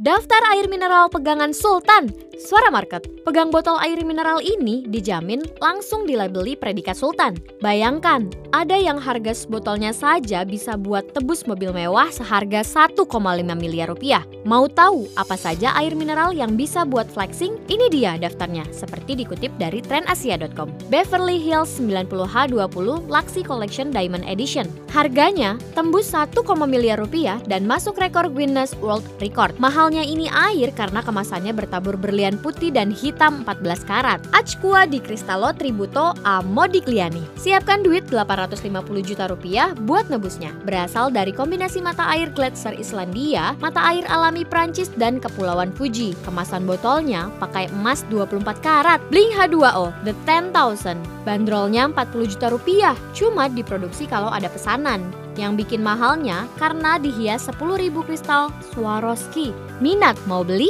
Daftar air mineral pegangan Sultan. Suara market. Pegang botol air mineral ini dijamin langsung dilabeli predikat Sultan. Bayangkan, ada yang harga sebotolnya saja bisa buat tebus mobil mewah seharga 1,5 miliar rupiah. Mau tahu apa saja air mineral yang bisa buat flexing? Ini dia daftarnya, seperti dikutip dari trendasia.com. Beverly Hills 90H20 Luxy Collection Diamond Edition. Harganya tembus 1, miliar rupiah dan masuk rekor Guinness World Record. Mahalnya ini air karena kemasannya bertabur berlian putih dan hitam 14 karat. Achqua di Cristallo Tributo A Modigliani. Siapkan duit 850 juta rupiah buat nebusnya. Berasal dari kombinasi mata air Gletser Islandia, mata air alami Prancis dan Kepulauan Fuji. Kemasan botolnya pakai emas 24 karat. Bling H2O The 10,000. Bandrolnya 40 juta rupiah, cuma diproduksi kalau ada pesanan. Yang bikin mahalnya karena dihias 10.000 kristal Swarovski. Minat mau beli?